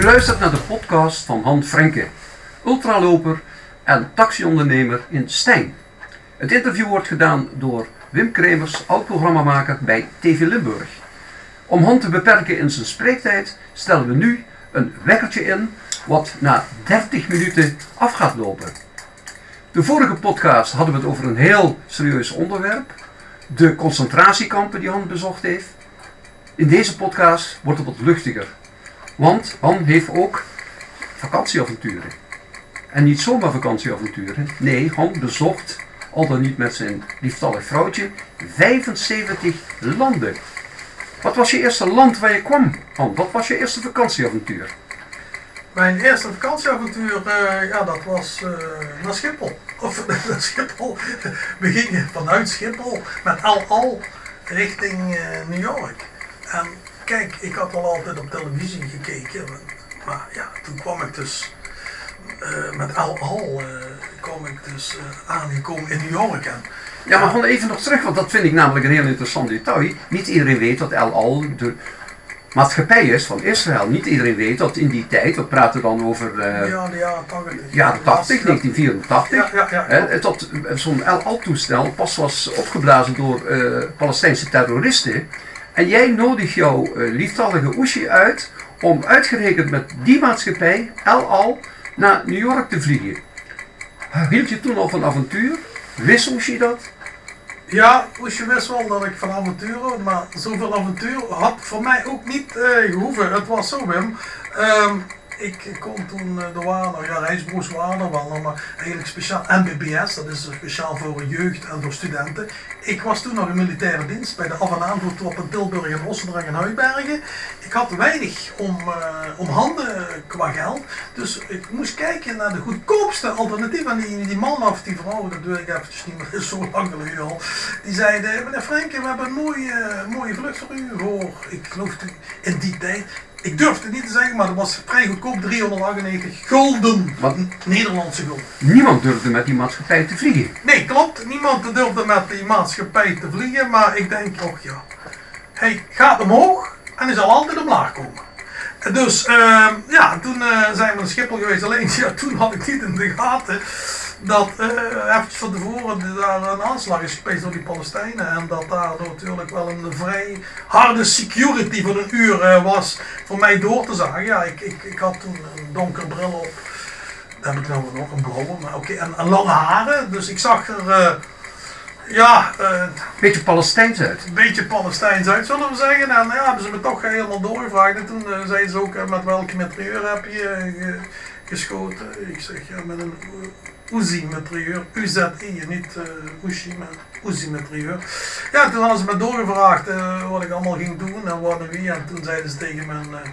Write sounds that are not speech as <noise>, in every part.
U luistert naar de podcast van Han Frenke, ultraloper en taxiondernemer in Stijn. Het interview wordt gedaan door Wim Kremers, oud-programmamaker bij TV Limburg. Om Han te beperken in zijn spreektijd stellen we nu een wekkertje in wat na 30 minuten af gaat lopen. De vorige podcast hadden we het over een heel serieus onderwerp. De concentratiekampen die Han bezocht heeft. In deze podcast wordt het wat luchtiger. Want Han heeft ook vakantieavonturen. En niet zomaar vakantieavonturen. Nee, Han bezocht, al dan niet met zijn lieftallig vrouwtje, 75 landen. Wat was je eerste land waar je kwam, Han? Wat was je eerste vakantieavontuur? Mijn eerste vakantieavontuur, eh, ja, dat was eh, naar Schiphol. Of <laughs> naar Schiphol. We gingen vanuit Schiphol met Al Al richting eh, New York. Kijk, ik had al altijd op televisie gekeken. Maar ja, toen kwam ik dus eh, met Al Al kwam ik dus aangekomen in New York. En, Ja, maar gewoon even nog terug, want dat vind ik namelijk een heel interessant detail. Niet iedereen weet dat El Al de maatschappij is van Israël. Niet iedereen weet dat in die tijd, we praten dan over eh ja, de jaren 80. jaren 80, 1984, Ja, ja, ja. hè, zo'n El Al-toestel pas was opgeblazen door eh, Palestijnse terroristen. En jij nodigt jouw eh, lieftallige Oeshi uit om uitgerekend met die maatschappij, El Al, naar New York te vliegen. Hield je toen al van avontuur? Wist Oeshi dat? Ja, moest je wist wel dat ik van avonturen, maar zoveel avontuur had voor mij ook niet eh, gehoeven. Het was zo, Wim. Ehm, ik kon toen eh, de Waarder, ja, Rijsbroers Waarder wel, maar eigenlijk speciaal MBBS, dat is speciaal voor jeugd en voor studenten. Ik was toen nog in militaire dienst bij de af- en aanvoertroep in Tilburg en Ossendrang en Huibergen. Ik had weinig om, eh, om handen eh, qua geld, dus ik moest kijken naar de goedkoopste alternatief. En die, die man of die vrouw, dat weet ik eventjes niet, is <laughs> zo lang geleden al. Die zeiden, meneer Frenke, we hebben een mooie, mooie vlucht voor u voor, ik geloof in die tijd, ik durf het niet te zeggen, maar dat was vrij goedkoop, 398 gulden. Wat? Nederlandse gulden. Niemand durfde met die maatschappij te vliegen. Nee, klopt. Niemand durfde met die maatschappij te vliegen, maar ik denk, och ja, hij gaat omhoog en hij zal altijd omlaag komen. Dus ehm, ja, toen eh, zijn we naar Schiphol geweest. Alleen <laughs> ja, toen had ik niet in de gaten dat eventjes van tevoren daar een aanslag is gepleegd door die Palestijnen. En dat daar natuurlijk wel een vrij harde security van een uur eh, was voor mij door te zagen. Ja, ik, ik, ik had toen een donkere bril op. Dan heb ik nou nog een blauwe, maar oké. En, en lange haren, dus ik zag er, eh, ja, eh, Beetje Palestijns uit. een beetje Palestijns uit, zullen we zeggen. En ja, hebben ze me toch helemaal doorgevraagd. En toen zeiden ze ook, met welke metrieur heb je ge- geschoten? Ik zeg, ja, met een uh, Uzi-metrieur. UZI, niet Uzi, maar Uzi-metrieur. Ja, toen hadden ze me doorgevraagd eh, wat ik allemaal ging doen en wat en wie. En toen zeiden ze tegen mijn... eh,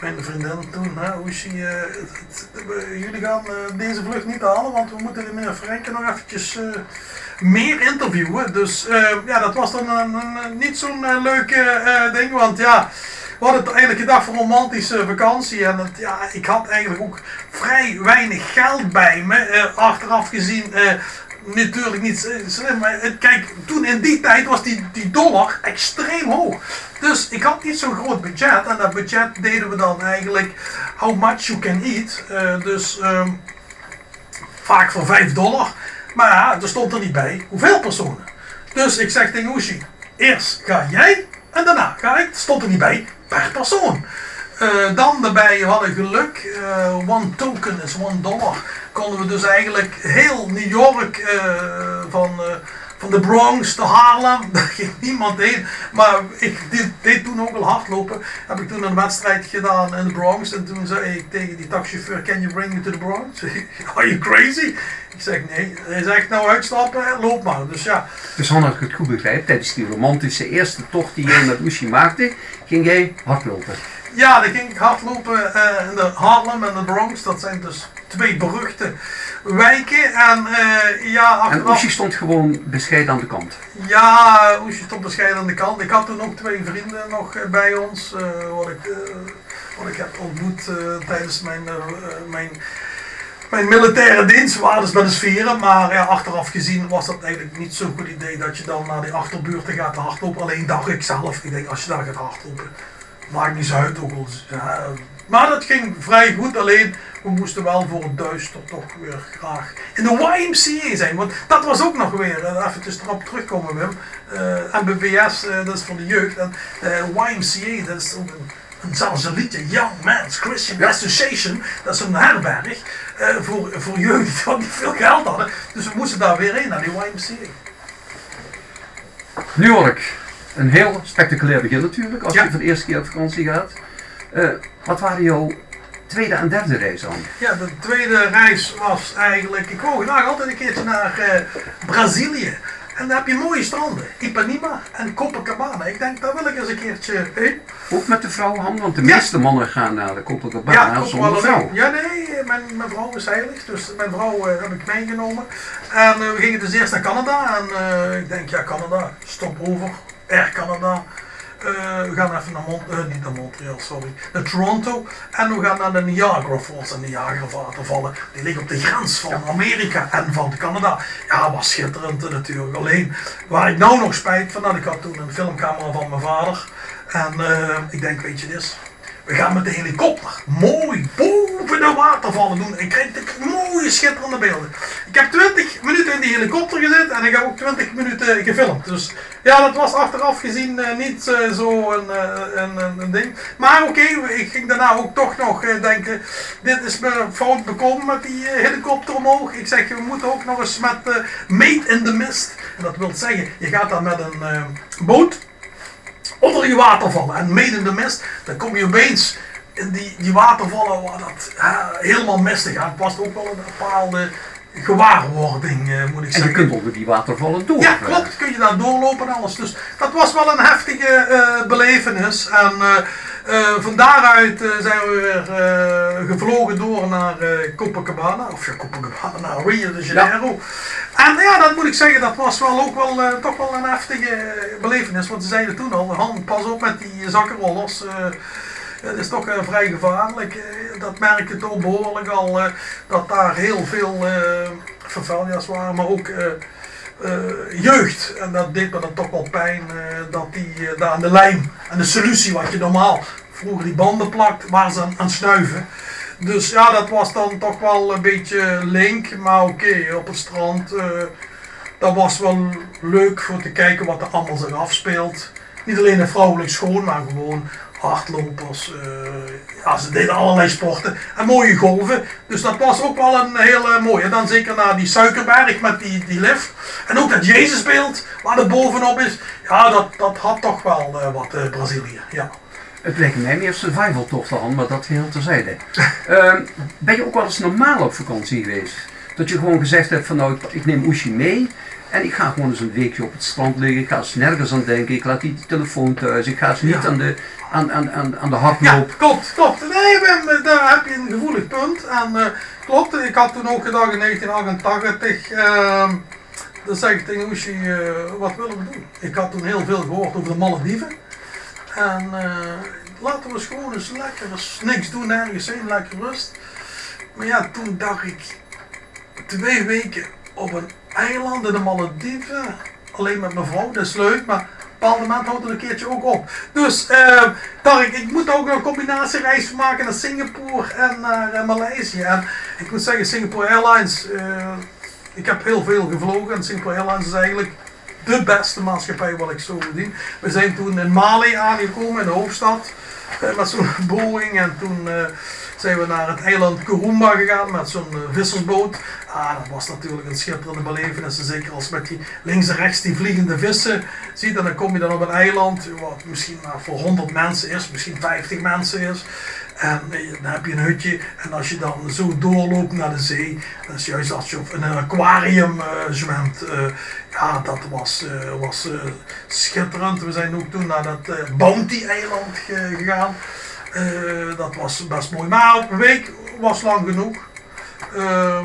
mijn vriendin toen, Oeshi, eh, jullie gaan deze vlucht niet halen, want we moeten de meneer Frenke nog eventjes meer interviewen. Dus ja, dat was dan niet zo'n leuke ding, want ja, we hadden eigenlijk gedacht voor een romantische vakantie. En ja, ik had eigenlijk ook vrij weinig geld bij me, eh, achteraf gezien. eh, Natuurlijk niet eh, slim, maar kijk, toen in die tijd was die, die dollar extreem hoog. Dus ik had niet zo'n groot budget en dat budget deden we dan eigenlijk how much you can eat. Dus ehm, vaak voor 5 dollar. Maar ja, er stond er niet bij hoeveel personen. Dus ik zeg tegen Oeshi, eerst ga jij en daarna ga ik. Stond er niet bij per persoon. Eh, dan daarbij hadden geluk, eh, one token is one dollar. Konden we dus eigenlijk heel New York eh, de Bronx te Harlem, <laughs> daar ging niemand heen. Maar ik deed, toen ook al hardlopen. Heb ik toen een wedstrijd gedaan in de Bronx. En toen zei ik tegen die taxichauffeur, can you bring me to the Bronx? <laughs> Are you crazy? Ik zeg nee. Hij zegt nou uitstappen, loop maar. Dus ja, Dus Han, als ik het goed begrijp, tijdens die romantische eerste tocht die jij met Oeshi maakte, ging jij hardlopen. Ja, dan ging ik hardlopen eh, in de Harlem en de Bronx. Dat zijn dus twee beruchte wijken. En eh, ja, En achteraf... Oeshi stond gewoon bescheiden aan de kant. Ja, Oesje stond bescheiden aan de kant. Ik had toen ook twee vrienden nog eh, bij ons. eh, wat, ik, wat ik heb ontmoet tijdens mijn, mijn, mijn militaire dienst. Waren dus bij de sferen. Maar ja, achteraf gezien was dat eigenlijk niet zo'n goed idee dat je dan naar die achterbuurten gaat hardlopen. Alleen dacht ik zelf, ik denk als je daar gaat hardlopen, maakt niet zo uit. Ook al ja, Maar dat ging vrij goed, alleen we moesten wel voor het duister toch weer graag in de YMCA zijn. Want dat was ook nog weer, uh, even erop terugkomen Wim. Uh, MBBS, uh, dat is voor de jeugd. En YMCA, dat is ook een, een, zelfs een liedje, Young Men's Christian Association. Dat is een herberg voor, voor jeugd die niet veel geld hadden. Dus we moesten daar weer heen, naar die YMCA. New York, een heel spectaculair begin natuurlijk, als je voor de eerste keer op vakantie gaat. wat waren jouw tweede en derde reis dan? Ja, de tweede reis was eigenlijk, ik wou graag altijd een keertje naar uh, Brazilië. En daar heb je mooie stranden, Ipanema en Copacabana. Ik denk, daar wil ik eens een keertje heen. Ook met de vrouw? Want de meeste mannen gaan naar de Copacabana ja, zonder vrouw. Ja, nee, mijn, mijn vrouw is heilig, dus mijn vrouw uh, heb ik meegenomen. En uh, we gingen dus eerst naar Canada. En ik denk, ja, Canada, stop over, Air Canada. Uh, we gaan even naar, Mont uh, niet naar Montreal, sorry, naar Toronto. En we gaan naar de Niagara Falls en Niagara watervallen. Die liggen op de grens van Amerika en van Canada. Ja, was schitterend natuurlijk. Alleen, waar ik nou nog spijt van had, ik had toen een filmcamera van mijn vader. En uh, ik denk, weet je dit, we gaan met de helikopter mooi boven de watervallen doen. En krijg ik mooie schitterende beelden. Ik heb 20 minuten in die helikopter gezeten en ik heb ook 20 minuten gefilmd. Dus ja, dat was achteraf gezien uh, niet uh, zo een, uh, een, een, ding. Maar oké, ik ging daarna ook toch nog denken, dit is me fout bekomen met die helikopter omhoog. Ik zeg, we moeten ook nog eens met Made in the Mist. En dat wil zeggen, je gaat dan met een boot onder die watervallen. En mede in de mist, dan kom je opeens in die, die watervallen waar dat helemaal mistig gaat. Het past ook wel een bepaalde gewaarwording, uh, moet ik zeggen. En je kunt onder die watervallen door. Ja, klopt. Kun je daar doorlopen en alles. Dus dat was wel een heftige uh, belevenis. En uh, van daaruit zijn we weer gevlogen door naar Copacabana. Of ja, Copacabana, naar Rio de Janeiro. En ja, dat moet ik zeggen, dat was wel ook wel toch wel een heftige belevenis. Want ze zeiden toen al, Han, pas op met die zakkenrollers. Het is toch vrij gevaarlijk. dat merk je toch behoorlijk al. dat daar heel veel uh, waren, maar ook jeugd. En dat deed me dan toch wel pijn. dat die daar aan de lijm en de solutie wat je normaal vroeger die banden plakt, waar ze aan, aan snuiven. Dus ja, dat was dan toch wel een beetje link. Maar oké, op het strand. dat was wel leuk voor te kijken wat er allemaal zich afspeelt. Niet alleen een vrouwelijk schoon, maar gewoon hardlopers. Uh, ja, ze deden allerlei sporten. En mooie golven. Dus dat was ook wel een hele mooie. En dan zeker naar die suikerberg met die, die lift. En ook dat Jezusbeeld waar er bovenop is. Ja, dat, dat had toch wel uh, wat uh, Brazilië. Ja. Het lijkt mij meer survival toch dan, maar dat geheel terzijde. uh, <laughs> ben je ook wel eens normaal op vakantie geweest? Dat je gewoon gezegd hebt van nou, ik neem Oeshi mee en ik ga gewoon eens een weekje op het strand liggen. Ik ga eens nergens aan denken. Ik laat die telefoon thuis. Ik ga eens niet aan, de, aan, aan, aan, aan de hardloop. Ja, klopt, klopt. Nee, Wim, daar heb je een gevoelig punt. En uh, klopt, ik had toen ook gedacht in 1988. Uh, dan zeg ik tegen Oeshi, uh, wat willen we doen? Ik had toen heel veel gehoord over de Malediven. En laten we eens gewoon eens lekker eens niks doen ergens heen, lekker rust. Maar ja, toen dacht ik, twee weken op een eiland in de Malediven. Alleen met mijn vrouw, dat is leuk, maar op een bepaald moment houdt het een keertje ook op. Dus uh, ik moet ook een combinatiereis maken naar Singapore en naar uh, Maleisië. En ik moet zeggen, Singapore Airlines, uh, ik heb heel veel gevlogen en Singapore Airlines is eigenlijk de beste maatschappij wat ik zo verdien. We zijn toen in Mali aangekomen, in de hoofdstad, met zo'n <laughs> Boeing en toen zijn we naar het eiland Kurumba gegaan met zo'n uh, vissersboot. Ah, dat was natuurlijk een schitterende belevenis. Zeker als met die links en rechts die vliegende vissen ziet. En dan kom je dan op een eiland wat misschien maar voor 100 mensen is, misschien 50 mensen is. En eh, dan heb je een hutje. En als je dan zo doorloopt naar de zee, dat is juist als je in een aquarium uh, zwemt. Ja, dat was, was schitterend. We zijn ook toen naar dat Bounty-eiland gegaan. Uh, dat was best mooi. Maar een week was lang genoeg. Uh,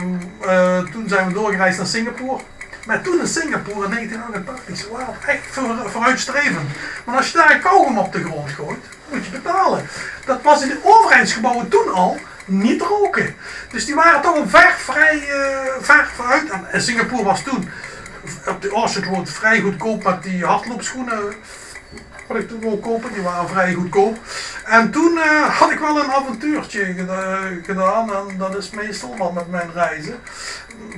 uh, toen zijn we doorgereisd naar Singapore. Maar toen in Singapore in 1988, ze waren echt voor, vooruitstrevend. Maar als je daar een kauwgom op de grond gooit, moet je betalen. Dat was in de overheidsgebouwen toen al niet roken. Dus die waren toch een ver, vrij, ver vooruit. En Singapore was toen op de Orchard Road vrij goedkoop met die hardloopschoenen Wat ik toen wou kopen, die waren vrij goedkoop. En toen eh, had ik wel een avontuurtje geda- gedaan. En dat is meestal wel met mijn reizen.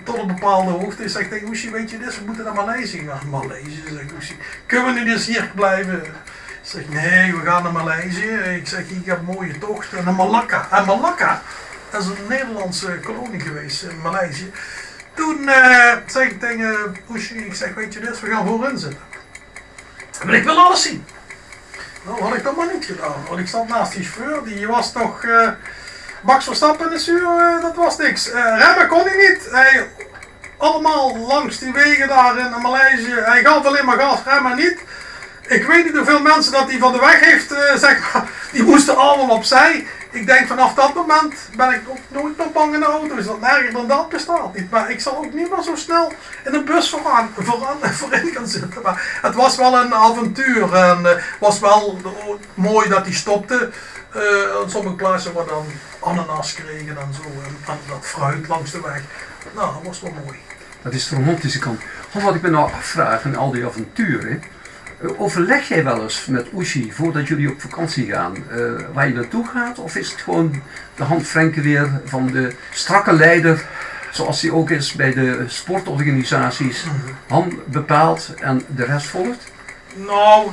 Tot een bepaalde hoogte. Ik zeg Oeshi, weet je dit, we moeten naar Maleisië gaan. Maleisië, zegt Oeshi. Kunnen we niet eens hier blijven? Ik zeg, nee, we gaan naar Maleisië. Ik zeg, ik heb een mooie tocht. Naar Malakka. En Malakka, dat is een Nederlandse kolonie geweest in Maleisië. Toen eh, zeg ik tegen Oeshi, ik zeg, weet je dit, we gaan voorin zitten. Maar ik wil alles zien. Nou, had ik dat maar niet gedaan. Want ik zat naast die chauffeur, die was toch... eh, Max Verstappen in de eh, dat was niks. Eh, remmen kon hij niet. Hij, allemaal langs die wegen daar in Maleisië. Hij gaf alleen maar gas, remmen niet. Ik weet niet hoeveel mensen dat hij van de weg heeft, eh, zeg maar. <laughs> Die moesten allemaal opzij. Ik denk vanaf dat moment ben ik ook nooit meer bang in de auto. Is dat nergens dan dat bestaat. Maar ik zal ook niet meer zo snel in een bus vooraan, vooraan, <laughs> voorin gaan zitten. Maar het was wel een avontuur. En het was wel mooi dat hij stopte. Op sommige plaatsen waar dan ananas kregen en zo. En, en dat fruit langs de weg. Nou, dat was wel mooi. Dat is de romantische kant. God, wat ik me nou afvraag in al die avonturen. Eh, Overleg jij wel eens met Oeshi voordat jullie op vakantie gaan eh, waar je naartoe gaat? Of is het gewoon de hand Frenke weer van de strakke leider, zoals hij ook is bij de sportorganisaties, Han bepaalt en de rest volgt? Nou,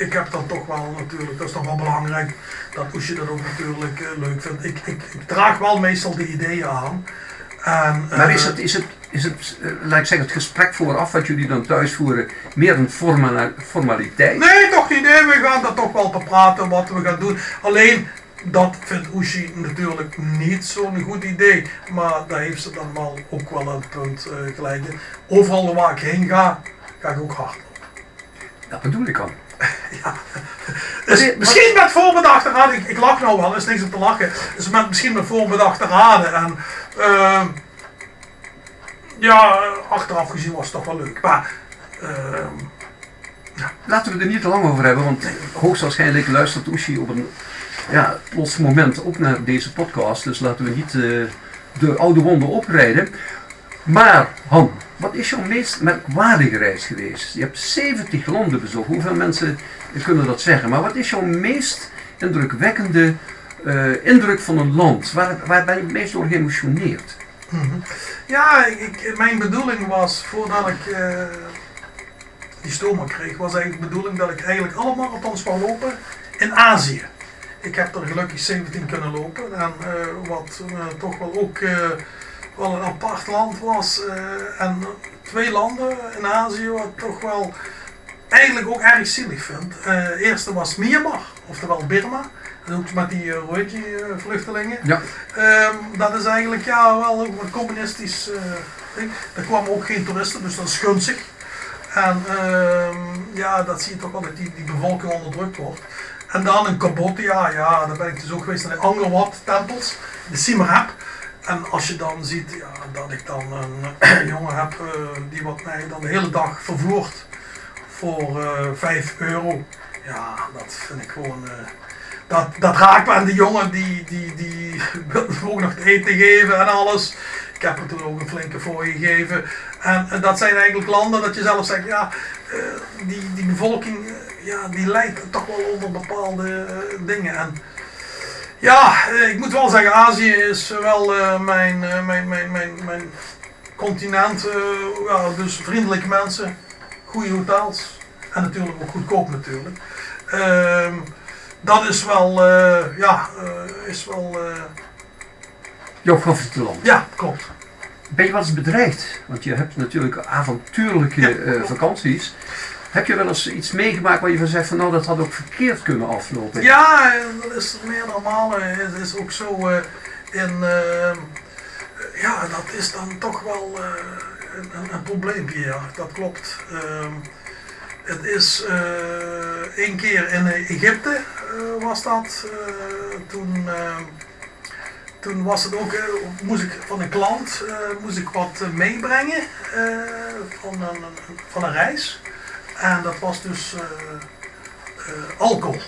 ik heb dan toch wel natuurlijk, dat is toch wel belangrijk dat Oesje dat ook natuurlijk eh, leuk vindt. Ik, ik, ik draag wel meestal de ideeën aan. En, Maar eh, is het, is het, is het eh, laat ik zeggen, het gesprek vooraf wat jullie dan thuis voeren, meer een formaliteit? Nee, toch niet. Nee, we gaan daar toch wel bepraten wat we gaan doen. Alleen, dat vindt Oeshi natuurlijk niet zo'n goed idee. Maar daar heeft ze dan wel ook wel een punt eh, gelijk in. Overal waar ik heen ga, ga ik ook hard. Dat bedoel ik al. <laughs> Dus Maar- misschien met voorbedachte raden, ik, ik lach nou wel, er is niks om te lachen. Dus met, misschien met voorbedachte raden. En ehm, ja, achteraf gezien was het toch wel leuk. Maar ehm, Laten we er niet te lang over hebben, want hoogstwaarschijnlijk luistert Oeshi op een ja, plots moment ook naar deze podcast. Dus laten we niet eh, de oude wonden oprijden. Maar Han, wat is jouw meest merkwaardige reis geweest? Je hebt 70 landen bezocht. Hoeveel mensen kunnen dat zeggen? Maar wat is jouw meest indrukwekkende eh, indruk van een land? Waar, waar ben je het meest door geëmotioneerd? Mhm. ja, ik, mijn bedoeling was voordat ik eh, die stoma kreeg, was eigenlijk de bedoeling dat ik eigenlijk alle marathons wou lopen in Azië. Ik heb er gelukkig 17 kunnen lopen. En eh, wat eh, toch wel ook wel een apart land was. en twee landen in Azië wat ik toch wel eigenlijk ook erg zielig vind. Eerste was Myanmar, oftewel Birma. Ook met die uh, vluchtelingen Ja, Ehm, dat is eigenlijk ja, wel ook een communistisch eh, ding. Er kwamen ook geen toeristen, dus dat is gunstig. En ehm, ja, dat zie je toch wel dat die, die bevolking onderdrukt wordt. En dan in Cambodja, ja, daar ben ik dus ook geweest naar de Angkor Wat tempels, de Siem Reap. En als je dan ziet ja, dat ik dan een <clears throat> jongen heb eh, die wat mij dan de hele dag vervoert voor eh 5 euro. Ja, dat vind ik gewoon. eh, dat, dat raakt me aan die jongen die, die, die ook nog te eten geven en alles. Ik heb er toen ook een flinke voor gegeven. En, en dat zijn eigenlijk landen dat je zelf zegt, ja, eh, die, die bevolking, eh, ja, die lijdt toch wel onder bepaalde eh, dingen. En ja, ik moet wel zeggen, Azië is wel mijn, mijn, mijn, mijn, mijn continent. dus vriendelijke mensen, goede hotels en natuurlijk ook goedkoop natuurlijk. Dat is wel, eh, ja, eh, is wel, jouw favoriete land. ja, klopt. Ben je wel eens bedreigd? Want je hebt natuurlijk avontuurlijke Ja, eh, vakanties. Heb je wel eens iets meegemaakt waar je van zegt van nou dat had ook verkeerd kunnen aflopen? Ja, dat is meerdere malen. Het is ook zo in, ja, dat is dan toch wel een, een, een probleempje, ja, dat klopt. Ehm, het is één keer in Egypte was dat. eh, toen, ehm, toen was het ook, eh, moest ik van een klant eh, moest ik wat eh, meebrengen eh, van, een, een- van een reis. En dat was dus eh, eh, alcohol.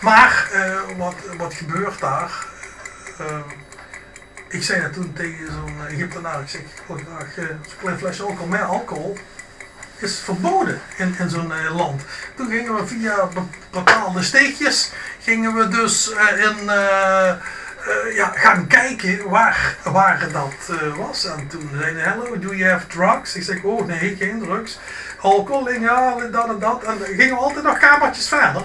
Maar eh, wat, wat gebeurt daar? Ik zei dat toen tegen zo'n Egyptenaar, ik zeg, ik wil graag eh, zo'n klein flesje alcohol met alcohol. Is verboden in, in zo'n eh, land. Toen gingen we via be- bepaalde steegjes, gingen we dus eh, in, eh, ja, gaan kijken waar, waar dat was. En toen zeiden ze, hello, do you have drugs? Ik zeg, oh nee, geen drugs. Alcohol, ja, dat en dat. En dan gingen we altijd nog kamertjes verder.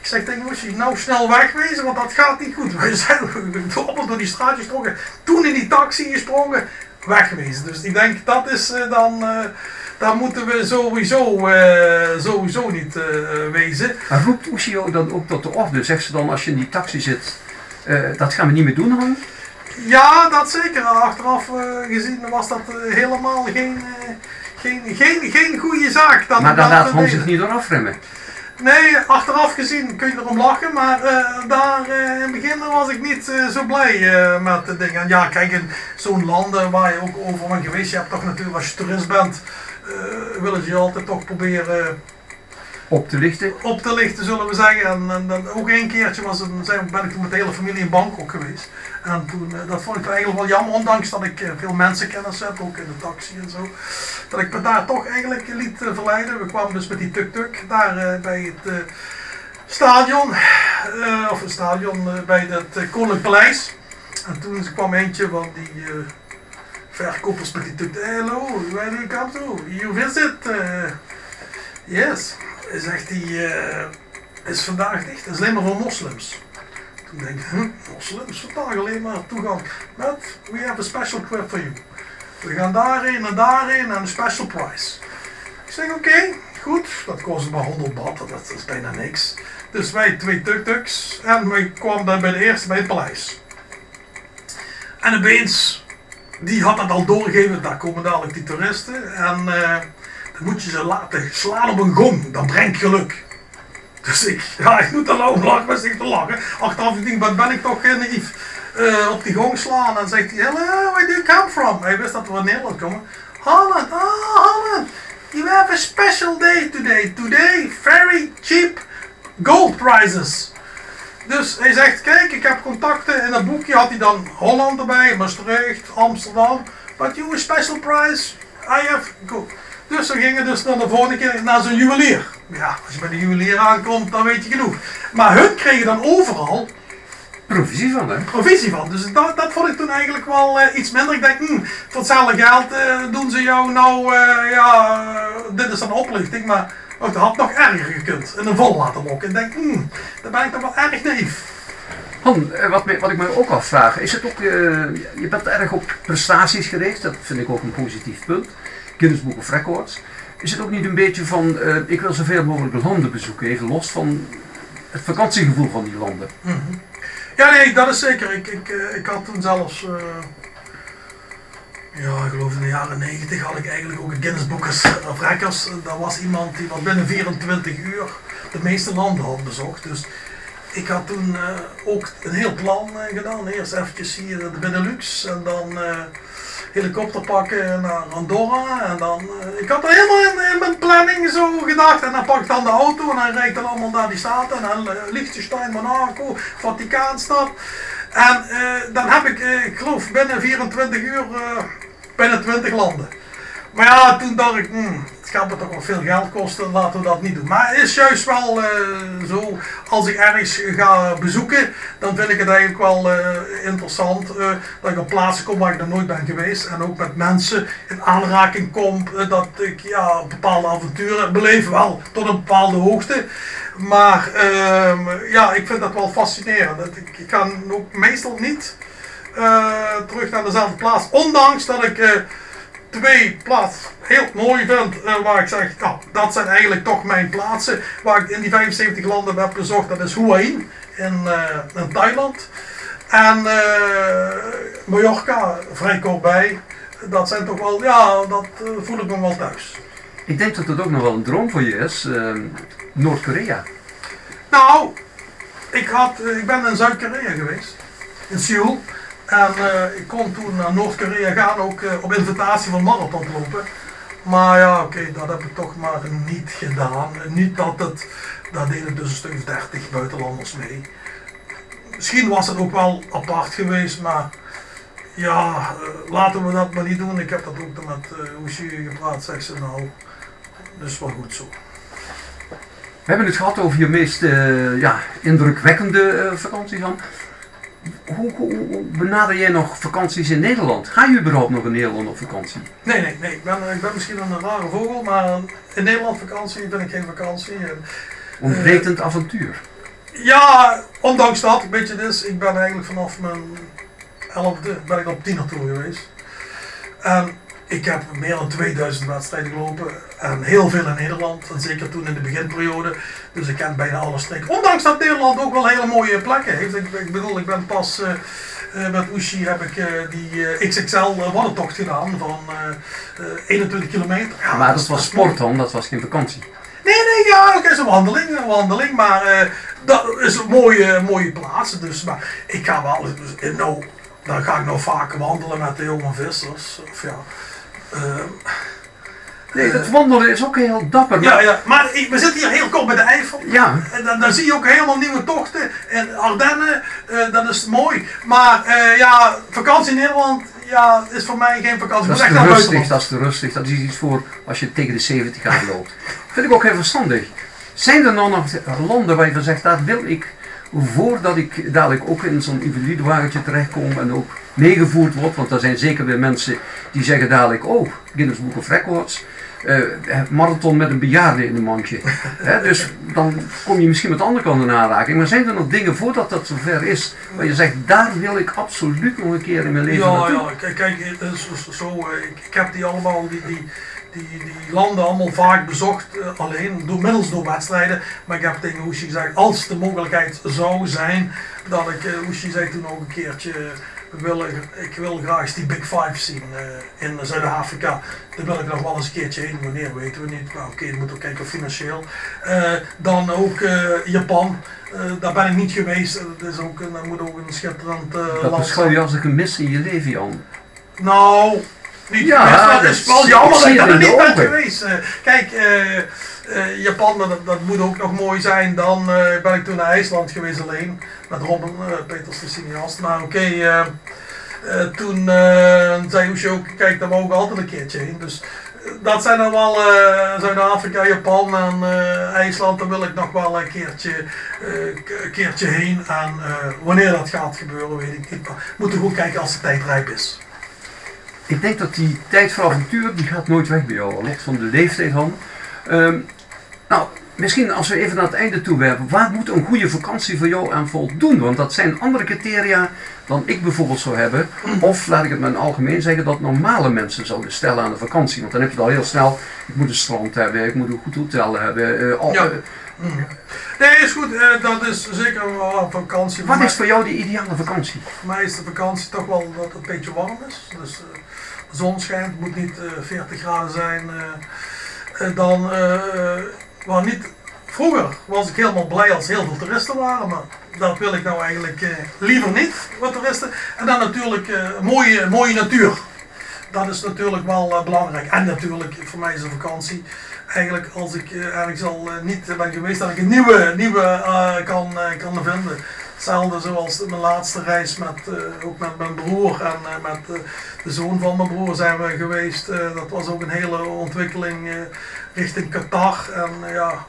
Ik zeg tegen moest je nou snel wegwezen, want dat gaat niet goed. <laughs> We zijn allemaal door die straatjes gesprongen. Toen in die taxi gesprongen, wegwezen. Dus ik denk, dat is dan... daar moeten we sowieso, eh, sowieso niet eh, wezen. Maar roept Oesio dan ook tot de orde? Zegt ze dan als je in die taxi zit, eh, dat gaan we niet meer doen Han? Ja, dat zeker. Achteraf gezien was dat helemaal geen, geen, geen, geen goede zaak. Dat Maar daar laat Han deden. zich niet door afremmen. Nee, achteraf gezien kun je erom lachen, maar daar in het begin was ik niet zo blij met de dingen. En ja, kijk, in zo'n landen waar je ook over bent geweest, je hebt toch natuurlijk als je toerist bent, willen ze je altijd toch proberen Op te lichten. op te lichten, zullen we zeggen. En, en, dan ook één keertje was een, zijn, ben ik toen met de hele familie in Bangkok geweest. En toen, eh, dat vond ik eigenlijk wel jammer, ondanks dat ik eh, veel mensenkennis heb, ook in de taxi en zo. Dat ik me daar toch eigenlijk liet eh, verleiden. We kwamen dus met die tuk-tuk daar eh, bij het eh, stadion, eh, of het stadion eh, bij het Koninklijk Paleis. En toen kwam eentje van die eh, verkopers die tuk-tuk. Hello, where do you come to? You visit? eh, yes. Zegt hij, eh, is vandaag dicht. Is alleen maar voor moslims. Toen denk ik, huh, moslims vandaag alleen maar toegang. But we have a special trip for you. We gaan daarheen en daarheen en een special price. Ik zeg oké, goed. Dat kost maar 100 baht, dat is bijna niks. Dus wij twee tuk-tuks en we kwamen dan bij de eerste bij het paleis. En opeens, die had dat al doorgegeven, daar komen dadelijk die toeristen. En eh, dan moet je ze laten slaan op een gong, dat brengt geluk. Dus ik, ja, ik moet er nou om lachen, maar zich te lachen. Achteraf ik, wat ben ik toch naïef. Eh, op die gong slaan en zegt hij, hello, where do you come from? Hij wist dat we in Nederland komen. Holland, oh Holland, you have a special day today. Today, very cheap gold prizes. Dus hij zegt, kijk, ik heb contacten. In dat boekje had hij dan Holland erbij, Maastricht, Amsterdam. But you a special prize, I have gold. Dus we gingen dus dan de volgende keer naar zo'n juwelier. Ja, als je bij de juwelier aankomt, dan weet je genoeg. Maar hun kregen dan overal Provisie van hè? provisie van. Dus dat, dat vond ik toen eigenlijk wel eh, iets minder. Ik denk, hm, voor hetzelfde geld eh, doen ze jou nou, eh, ja, dit is dan oplichting. Maar oh, dat had nog erger gekund. In een vol laten lokken. Ik denk, hm, daar ben ik toch wel erg naïef. Han, eh, wat, wat ik me ook afvraag, is het ook, eh, je bent erg op prestaties gericht, dat vind ik ook een positief punt. Guinness Book of Records. Is het ook niet een beetje van, eh, ik wil zoveel mogelijk landen bezoeken, even los van het vakantiegevoel van die landen? Ja, nee, dat is zeker. Ik, ik, ik had toen zelfs, ja, ik geloof in de jaren 90 had ik eigenlijk ook een Guinness Book of Records. Dat was iemand die wat binnen 24 uur de meeste landen had bezocht. Dus ik had toen eh, ook een heel plan eh, gedaan. Eerst eventjes hier de Benelux en dan eh, helikopter pakken naar Andorra. En dan, ik had er helemaal in, mijn planning zo gedacht. En dan pak ik dan de auto en dan rijd ik dan allemaal naar die staten. En Liechtenstein, Monaco, Vaticaanstad. En dan heb ik, ik geloof binnen 24 uur, binnen 20 landen. Maar ja, toen dacht ik, hmm, het gaat me toch wel veel geld kosten, laten we dat niet doen. Maar het is juist wel eh, zo, als ik ergens ga bezoeken, dan vind ik het eigenlijk wel eh, interessant eh, dat ik op plaatsen kom waar ik nog nooit ben geweest. En ook met mensen in aanraking kom, dat ik ja, bepaalde avonturen beleef, wel tot een bepaalde hoogte. Maar ehm, ja, ik vind dat wel fascinerend. Ik, ga ook meestal niet eh, terug naar dezelfde plaats, ondanks dat ik... eh, twee plaatsen heel mooi vind. eh, waar ik zeg, nou, dat zijn eigenlijk toch mijn plaatsen. Waar ik in die 75 landen heb bezocht. Dat is Hua in, in Thailand. En Mallorca, vrij kort bij. Dat zijn toch wel, ja, dat voel ik me wel thuis. Ik denk dat het ook nog wel een droom voor je is, eh, Noord-Korea. Nou, ik, had, ik ben in Zuid-Korea geweest. In Seoul. En eh, ik kon toen naar Noord-Korea gaan, ook eh, op invitatie van marathon lopen. Maar ja, oké, dat heb ik toch maar niet gedaan. Niet dat het, daar deden dus een stuk of 30 buitenlanders mee. Misschien was het ook wel apart geweest, maar ja, eh, laten we dat maar niet doen. Ik heb dat ook met uh, gepraat, zegt ze nou. Dus wel goed zo. We hebben het gehad over je meest ja, indrukwekkende vakantie dan. Hoe, hoe, hoe benader jij nog vakanties in Nederland? Ga je überhaupt nog in Nederland op vakantie? Nee, nee, nee. Ik ben, ik ben misschien een rare vogel, maar in Nederland vakantie vind ik geen vakantie. En, Ontbrekend avontuur. ja, ondanks dat, weet je dus, ik ben eigenlijk vanaf mijn elfde ben ik op tienertour geweest. En ik heb meer dan 2000 wedstrijden gelopen en heel veel in Nederland, en zeker toen in de beginperiode. Dus ik ken bijna alle streken. Ondanks dat Nederland ook wel hele mooie plekken heeft. Ik, ik bedoel, ik ben pas eh, eh, met Oeshi heb ik eh, die XXL waddentocht gedaan van eh, eh, 21 kilometer. Ja, maar dat was sport dan, dat was geen vakantie. Nee, nee, ja, oké, is een wandeling, een wandeling, maar dat is een mooie, mooie plaats. Dus, maar ik ga wel, dus, nou, dan ga ik nou vaak wandelen met de jonge vissers. Of ja, Nee, dat wandelen is ook heel dapper. ja, maar- ja, maar we zitten hier heel kort bij de Eifel. ja, En dan, dan zie je ook helemaal nieuwe tochten. En Ardennen, eh, dat is mooi. Maar eh, ja, vakantie in Nederland, ja, is voor mij geen vakantie. dat is te rustig, dat is te rustig. Dat is iets voor als je tegen de 70 jaar loopt. Vind ik ook heel verstandig. Zijn er nou nog landen waar je van zegt, daar wil ik, voordat ik dadelijk ook in zo'n individuwagentje terechtkom en ook meegevoerd word, want er zijn zeker weer mensen die zeggen dadelijk, oh, Guinness Book of Records, eh, marathon met een bejaarde in een mandje. <laughs> Hè, dus dan kom je misschien met de andere kant in aanraking. Maar zijn er nog dingen voordat dat zover is, waar je zegt, daar wil ik absoluut nog een keer in mijn leven Ja, naartoe? ja, kijk, zo, zo, eh, ik, heb die allemaal, die, die, die, die landen allemaal vaak bezocht, eh, alleen, door, middels door wedstrijden. Maar ik heb tegen Oeshi gezegd, als de mogelijkheid zou zijn, dat ik, uh, Oeshi zei toen ook een keertje, we willen, ik wil graag eens die Big Five zien eh, in Zuid-Afrika. Daar wil ik nog wel eens een keertje heen, wanneer weten we niet. Maar oké, dan moeten we kijken financieel. Eh, dan ook eh, Japan. Daar ben ik niet geweest. Dat, is ook, dat moet ook een schitterend Dat land beschouw je als een mis in je leven, Jan. nou, niet Ja, dat dat is wel jammer ik dat ik er niet ben geweest. Eh, kijk, eh, Japan, dat, dat moet ook nog mooi zijn. Dan eh, ben ik toen naar IJsland geweest alleen. Met Robin eh, Peters, de cineast. Maar oké, toen zei Oesje ook, kijk, daar mogen we altijd een keertje heen. Dus dat zijn dan wel Zuid-Afrika, Japan en IJsland. Daar wil ik nog wel een keertje, keertje heen. En wanneer dat gaat gebeuren, weet ik niet. We moeten goed kijken als de tijd rijp is. Ik denk dat die tijd voor avontuur, die gaat nooit weg bij jou, los van de leeftijd van. Ehm, nou, misschien als we even naar het einde toe werpen, waar moet een goede vakantie voor jou aan voldoen? Want dat zijn andere criteria dan ik bijvoorbeeld zou hebben. Of laat ik het met een algemeen zeggen, dat normale mensen zouden stellen aan de vakantie. Want dan heb je het al heel snel, ik moet een strand hebben, ik moet een goed hotel hebben. eh, Ja. eh. Nee, is goed. eh, dat is zeker wel een vakantie. wat is voor jou de ideale vakantie? voor mij is de vakantie toch wel dat het een beetje warm is. Dus de zon schijnt, het moet niet eh, 40 graden zijn. dan, eh, wel niet, vroeger was ik helemaal blij als heel veel toeristen waren, maar dat wil ik nou eigenlijk eh, liever niet, wat toeristen. En dan natuurlijk eh, mooie, mooie natuur. Dat is natuurlijk wel eh, belangrijk. En natuurlijk, voor mij is een vakantie eigenlijk als ik eh, ergens al eh, niet ben geweest, dat ik een nieuwe, nieuwe eh, kan, eh, kan vinden. Hetzelfde zoals mijn laatste reis met, eh, ook met mijn broer en eh, met eh, de zoon van mijn broer zijn we geweest. Dat was ook een hele ontwikkeling richting Qatar. En ja,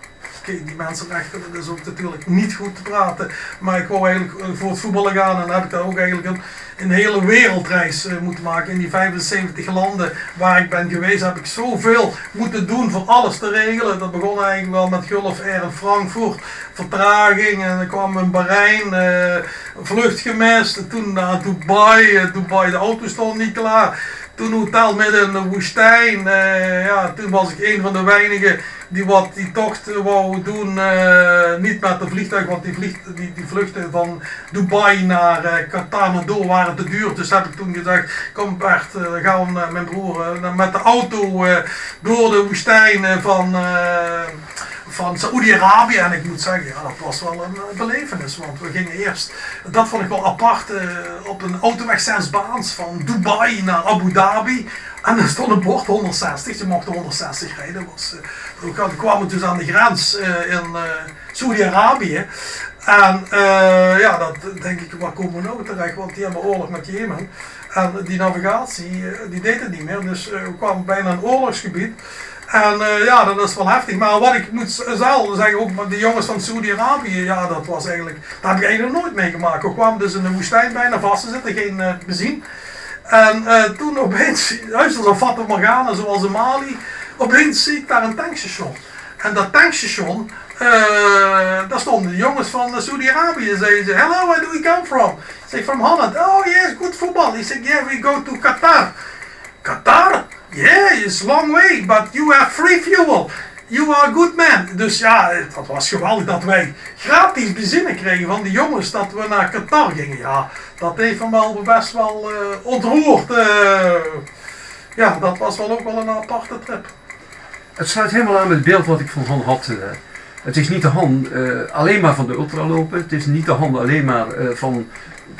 die mensenrechten, dat is ook natuurlijk niet goed te praten. Maar ik wou eigenlijk eh, voor het voetballen gaan en heb ik daar ook eigenlijk een, hele wereldreis eh, moeten maken. In die 75 landen waar ik ben geweest heb ik zoveel moeten doen voor alles te regelen. Dat begon eigenlijk wel met Gulf Air in Frankfurt, vertraging en dan kwam in Bahrein, eh, vlucht gemist. Toen naar Dubai, Dubai de auto stond niet klaar. Toen hotel midden in de woestijn. ja, toen was ik een van de weinigen die wat die tocht eh, wou doen. eh, niet met een vliegtuig, want die, vliegt, die, die vluchten van Dubai naar eh, Qatar naar door waren te duur. Dus heb ik toen gezegd, kom Bert, eh, dan gaan mijn broer eh, met de auto eh, door de woestijn eh, van... van Saoedi-Arabië en ik moet zeggen, ja, dat was wel een eh, belevenis, want we gingen eerst, dat vond ik wel apart, eh, op een autoweg zes baans van Dubai naar Abu Dhabi en er stond een bord 160, je mocht 160 rijden. Was, eh, we kwamen dus aan de grens in Saoedi-Arabië en ja, dat denk ik, waar komen we nou terecht, want die hebben oorlog met Jemen. En die navigatie, die deed het niet meer, dus we kwamen bijna een oorlogsgebied. En eh, ja, dat is wel heftig. Maar wat ik moet zelf zeggen, ook de jongens van Saudi-Arabië, ja, dat was eigenlijk, dat heb ik eigenlijk nooit meegemaakt. We kwamen dus in de woestijn bijna vast te zitten, geen uh, benzine. En uh, toen opeens, <laughs> juist als een Fata Morgana, zoals in Mali, opeens zie ik daar een tankstation. En dat tankstation, uh, daar stonden de jongens van Saudi-Arabië. Zeiden ze, hello, where do we come from? Ik zeg, from Holland. Oh yes, good football. He said, yeah, we go to Qatar. Qatar? Yeah, it's long way, but you have free fuel. You are a good man. Dus ja, dat was geweldig dat wij gratis benzine kregen van die jongens dat we naar Qatar gingen. Ja, dat heeft hem wel best wel uh, ontroerd. Uh, ja, dat was wel ook wel een aparte trip. Het sluit helemaal aan met het beeld wat ik van Han had. Uh, het is niet de Han alleen maar van de ultralopen. Het is niet de Han alleen maar van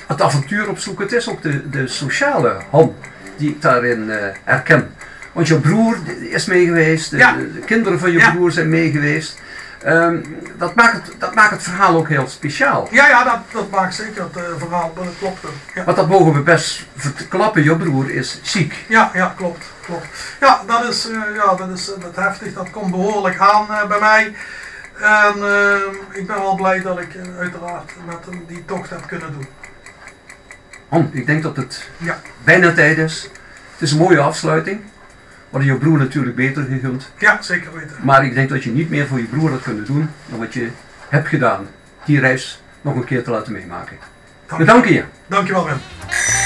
het avontuur opzoeken. Het is ook de, de sociale Han die ik daarin herken. Want je broer is mee geweest, de, de kinderen van je broer zijn mee geweest. Um, dat, maakt het, dat maakt het verhaal ook heel speciaal. Ja, ja dat, dat maakt zeker het uh, verhaal, dat klopt. Ja. Want dat mogen we best verklappen, je broer is ziek. Ja, ja klopt. klopt. Ja, dat is, uh, ja, dat is dat heftig, dat komt behoorlijk aan uh, bij mij. En ehm, ik ben wel blij dat ik uiteraard met hem die tocht heb kunnen doen. Ik denk dat het ja. bijna tijd is. Het is een mooie afsluiting. Wat je broer natuurlijk beter gegund. Ja, zeker weten. Maar ik denk dat je niet meer voor je broer had kunnen doen dan wat je hebt gedaan. Die reis nog een keer te laten meemaken. Dank We danken je. Dankjewel, Ben.